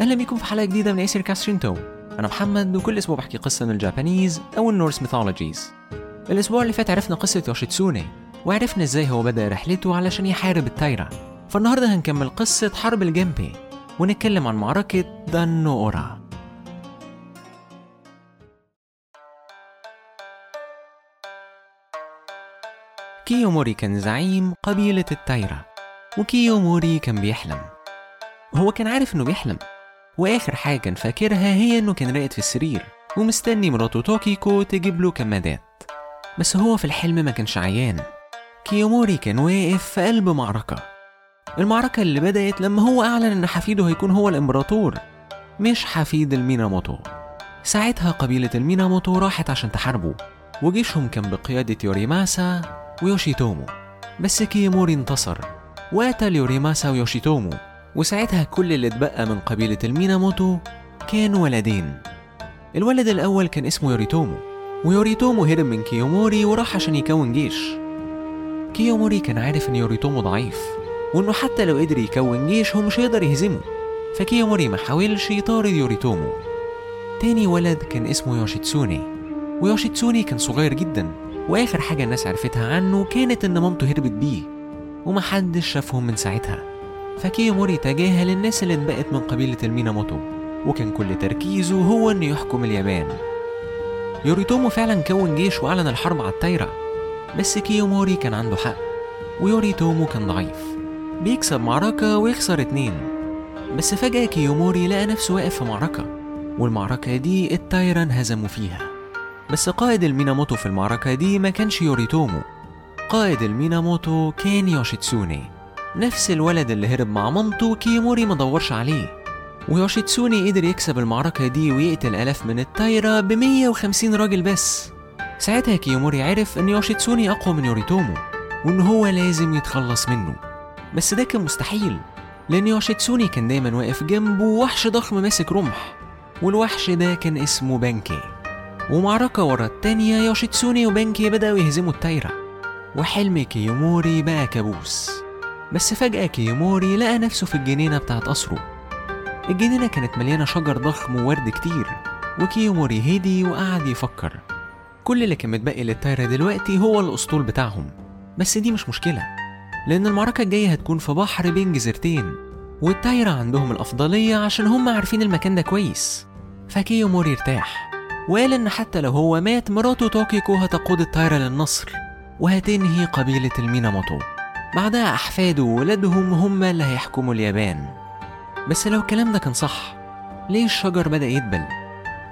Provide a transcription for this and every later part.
أهلا بيكم في حلقة جديدة من ايسير كاسترينتو أنا محمد وكل أسبوع بحكي قصة من ال Japanese أو ال Norse mythologies الأسبوع اللي فات عرفنا قصة يوشيتسوني وعرفنا إزاي هو بدأ رحلته علشان يحارب التايرا فالنهاردة هنكمل قصة حرب الجنبي ونتكلم عن معركة دانو أورا كيوموري كان زعيم قبيلة التايرا وكيوموري كان بيحلم. هو كان عارف إنه بيحلم وآخر حاجة كان فاكرها هي إنه كان راقد في السرير ومستني مراته توكيكو تجيب له كمادات. بس هو في الحلم ما كانش عيان. كيوموري كان واقف في قلب معركة. المعركة اللي بدأت لما هو أعلن إن حفيده هيكون هو الإمبراطور مش حفيد الميناموتو. ساعتها قبيلة الميناموتو راحت عشان تحاربه وجيشهم كان بقيادة يوريماسا ويوشيتومو. بس كيموري انتصر. وقتل يوريماسا ويوشيتومو. وساعتها كل اللي اتبقى من قبيلة الميناموتو كانوا ولدين. الولد الأول كان اسمه يوريتومو ويوريتومو هرب من كيوموري وراح عشان يكون جيش. كيوموري كان عارف إن يوريتومو ضعيف وإنه حتى لو قدر يكون جيش هو مش هيقدر يهزمه فكيوموري ما حاولش يطارد يوريتومو. تاني ولد كان اسمه يوشيتسوني ويوشيتسوني كان صغير جدا وآخر حاجة الناس عرفتها عنه كانت إن مامته هربت بيه ومحدش شافهم من ساعتها. فكيوموري تجاهل الناس اللي اتبقت من قبيلة الميناموتو وكان كل تركيزه هو إنه يحكم اليابان. يوريتومو فعلا كون جيش وأعلن الحرب على التايرا بس كيوموري كان عنده حق ويوريتومو كان ضعيف. بيكسب معركة ويخسر اتنين بس فجأة كيوموري لقى نفسه واقف في معركة والمعركة دي التايرا انهزموا فيها. بس قائد الميناموتو في المعركة دي ما كانش يوريتومو. قائد الميناموتو كان يوشيتسوني. نفس الولد اللي هرب مع مامته كيوموري ما دورش عليه. ويوشيتسوني قدر يكسب المعركة دي ويقتل آلاف من التايرا ب 150 راجل بس. ساعتها كيوموري عرف إن يوشيتسوني أقوى من يوريتومو وإن هو لازم يتخلص منه. بس ده كان مستحيل لأن يوشيتسوني كان دايما واقف جنبه وحش ضخم ماسك رمح. والوحش ده كان اسمه بانكي. ومعركة ورا التانية يوشيتسوني وبانكي بدأوا يهزموا التايرا وحلم كيوموري بقى كابوس. بس فجأة كيوموري لقى نفسه في الجنينة بتاعت قصره الجنينة كانت مليانة شجر ضخم وورد كتير وكيوموري هدي وقعد يفكر. كل اللي كان متبقي للتايرا دلوقتي هو الأسطول بتاعهم. بس دي مش مشكلة لأن المعركة الجاية هتكون في بحر بين جزيرتين والتايرا عندهم الأفضلية عشان هم عارفين المكان ده كويس. فكيوموري ارتاح وقال إن حتى لو هو مات مراته توكيكو هتقود التايرا للنصر وهتنهي قبيلة الميناموتو. بعدها أحفاده وولادهم هم اللي هيحكموا اليابان. بس لو الكلام ده كان صح ليه الشجر بدأ يدبل؟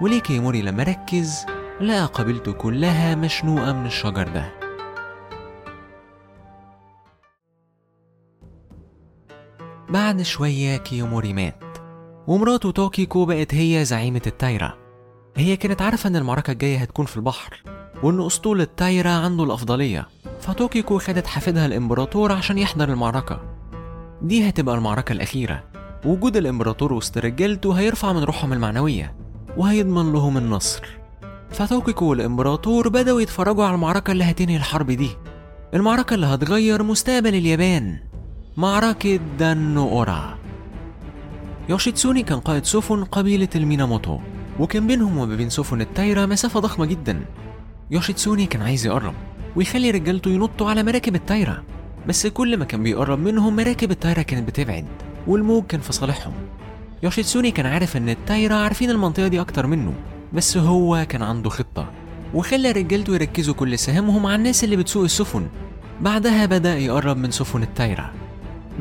وليه كيوموري لما ركز لقى قبيلته كلها مشنوقة من الشجر ده؟ بعد شوية كيوموري مات ومراته توكيكو بقت هي زعيمة التايرا هي كانت عارفة إن المعركة الجاية هتكون في البحر وإن أسطول التايرا عنده الأفضلية. فتوكيكو خدت حفيدها الإمبراطور عشان يحضر المعركة. دي هتبقى المعركة الأخيرة. وجود الإمبراطور وسط رجالته هيرفع من روحهم المعنوية وهيضمن لهم النصر. فتوكيكو والإمبراطور بدأوا يتفرجوا على المعركة اللي هتنهي الحرب دي. المعركة اللي هتغير مستقبل اليابان. معركة دانو أورا يوشيتسوني كان قائد سفن قبيلة الميناموتو وكان بينهم وما بين سفن التايرا مسافة ضخمة جدا. يوشيتسوني كان عايز يقرب. ويخلي رجالته ينطوا على مراكب التايرا بس كل ما كان بيقرب منهم مراكب التايرا كانت بتبعد والموج كان في صالحهم. يوشيتسوني كان عارف إن التايرا عارفين المنطقة دي أكتر منه بس هو كان عنده خطة وخلى رجالته يركزوا كل سهامهم على الناس اللي بتسوق السفن. بعدها بدأ يقرب من سفن التايرا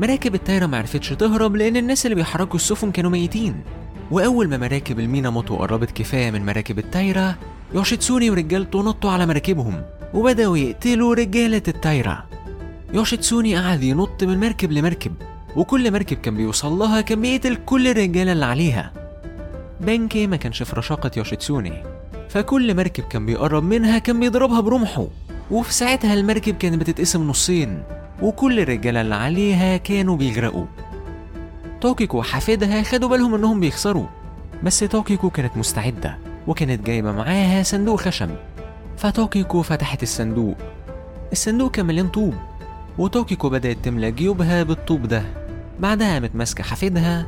مراكب التايرا معرفتش تهرب لأن الناس اللي بيحركوا السفن كانوا ميتين. وأول ما مراكب الميناموتو قربت كفاية من مراكب التايرا يوشيتسوني ورجالته نطوا على مراكبهم. وبدأوا يقتلوا رجالة التايرا يوشيتسوني قعد ينط من مركب لمركب وكل مركب كان بيوصل لها كان بيقتل كل الرجالة اللي عليها. بانكي ما كانش في رشاقة يوشيتسوني فكل مركب كان بيقرب منها كان بيضربها برمحه. وفي ساعتها المركب كانت بتتقسم نصين وكل الرجالة اللي عليها كانوا بيغرقوا. توكيكو وحفيدها خدوا بالهم إنهم بيخسروا بس توكيكو كانت مستعدة وكانت جايبة معاها صندوق خشب فتوكيكو فتحت الصندوق. الصندوق كان مليان طوب وتوكيكو بدأت تملى جيوبها بالطوب ده. بعدها قامت ماسكة حفيدها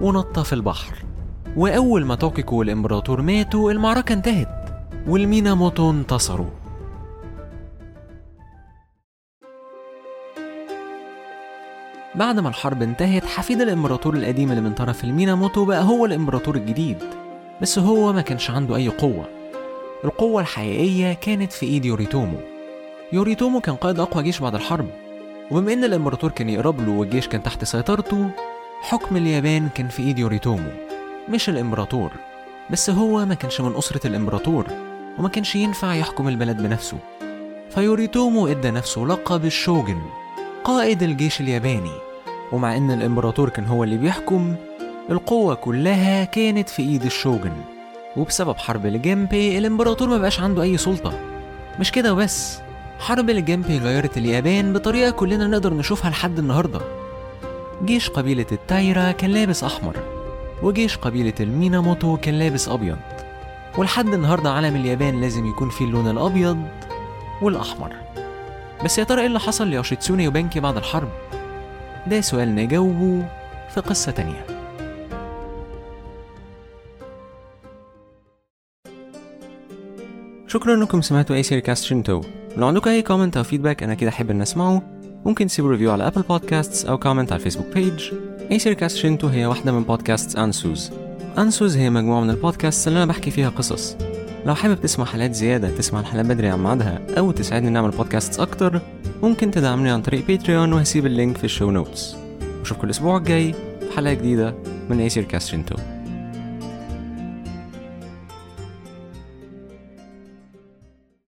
ونطت في البحر. وأول ما توكيكو والإمبراطور ماتوا المعركة انتهت والميناموتو انتصروا. بعد ما الحرب انتهت حفيد الإمبراطور القديم اللي من طرف الميناموتو بقى هو الإمبراطور الجديد. بس هو ما كانش عنده أي قوة. القوة الحقيقية كانت في إيد يوريتومو. يوريتومو كان قائد أقوى جيش بعد الحرب. وبما إن الإمبراطور كان يقرب له والجيش كان تحت سيطرته حكم اليابان كان في إيد يوريتومو مش الإمبراطور. بس هو ما كانش من أسرة الإمبراطور وما كانش ينفع يحكم البلد بنفسه. فيوريتومو إدى نفسه لقب الشوجن قائد الجيش الياباني. ومع إن الإمبراطور كان هو اللي بيحكم القوة كلها كانت في إيد الشوجن. وبسبب حرب الجيمبي الامبراطور ما بقاش عنده أي سلطة. مش كده وبس. حرب الجيمبي غيرت اليابان بطريقة كلنا نقدر نشوفها لحد النهاردة. جيش قبيلة التايرا كان لابس أحمر وجيش قبيلة الميناموتو كان لابس أبيض. ولحد النهاردة علم اليابان لازم يكون فيه اللون الأبيض والأحمر. بس يا ترى إيه اللي حصل ليوشيتسوني وبانكي بعد الحرب؟ ده سؤال نجاوبه في قصة تانية. شكرا إنكم سمعتوا Aesir Cast Shinto. لو عندكم أي comment أو feedback أنا أكيد أحب إن أسمعه. ممكن تسيبوا review على Apple Podcasts أو comment على ال Facebook page Aesir Cast Shinto هي واحدة من بودكاست Ansuz Ansuz هي مجموعة من البودكاست اللي أنا بحكي فيها قصص. لو حابب تسمع حلقات زيادة تسمع الحلقات بدري عن ميعادها أو تساعدني نعمل بودكاست أكتر ممكن تدعمني عن طريق Patreon وهسيب ال link في ال show notes وأشوفكم الأسبوع الجاي في حلقة جديدة من Aesir Cast Shinto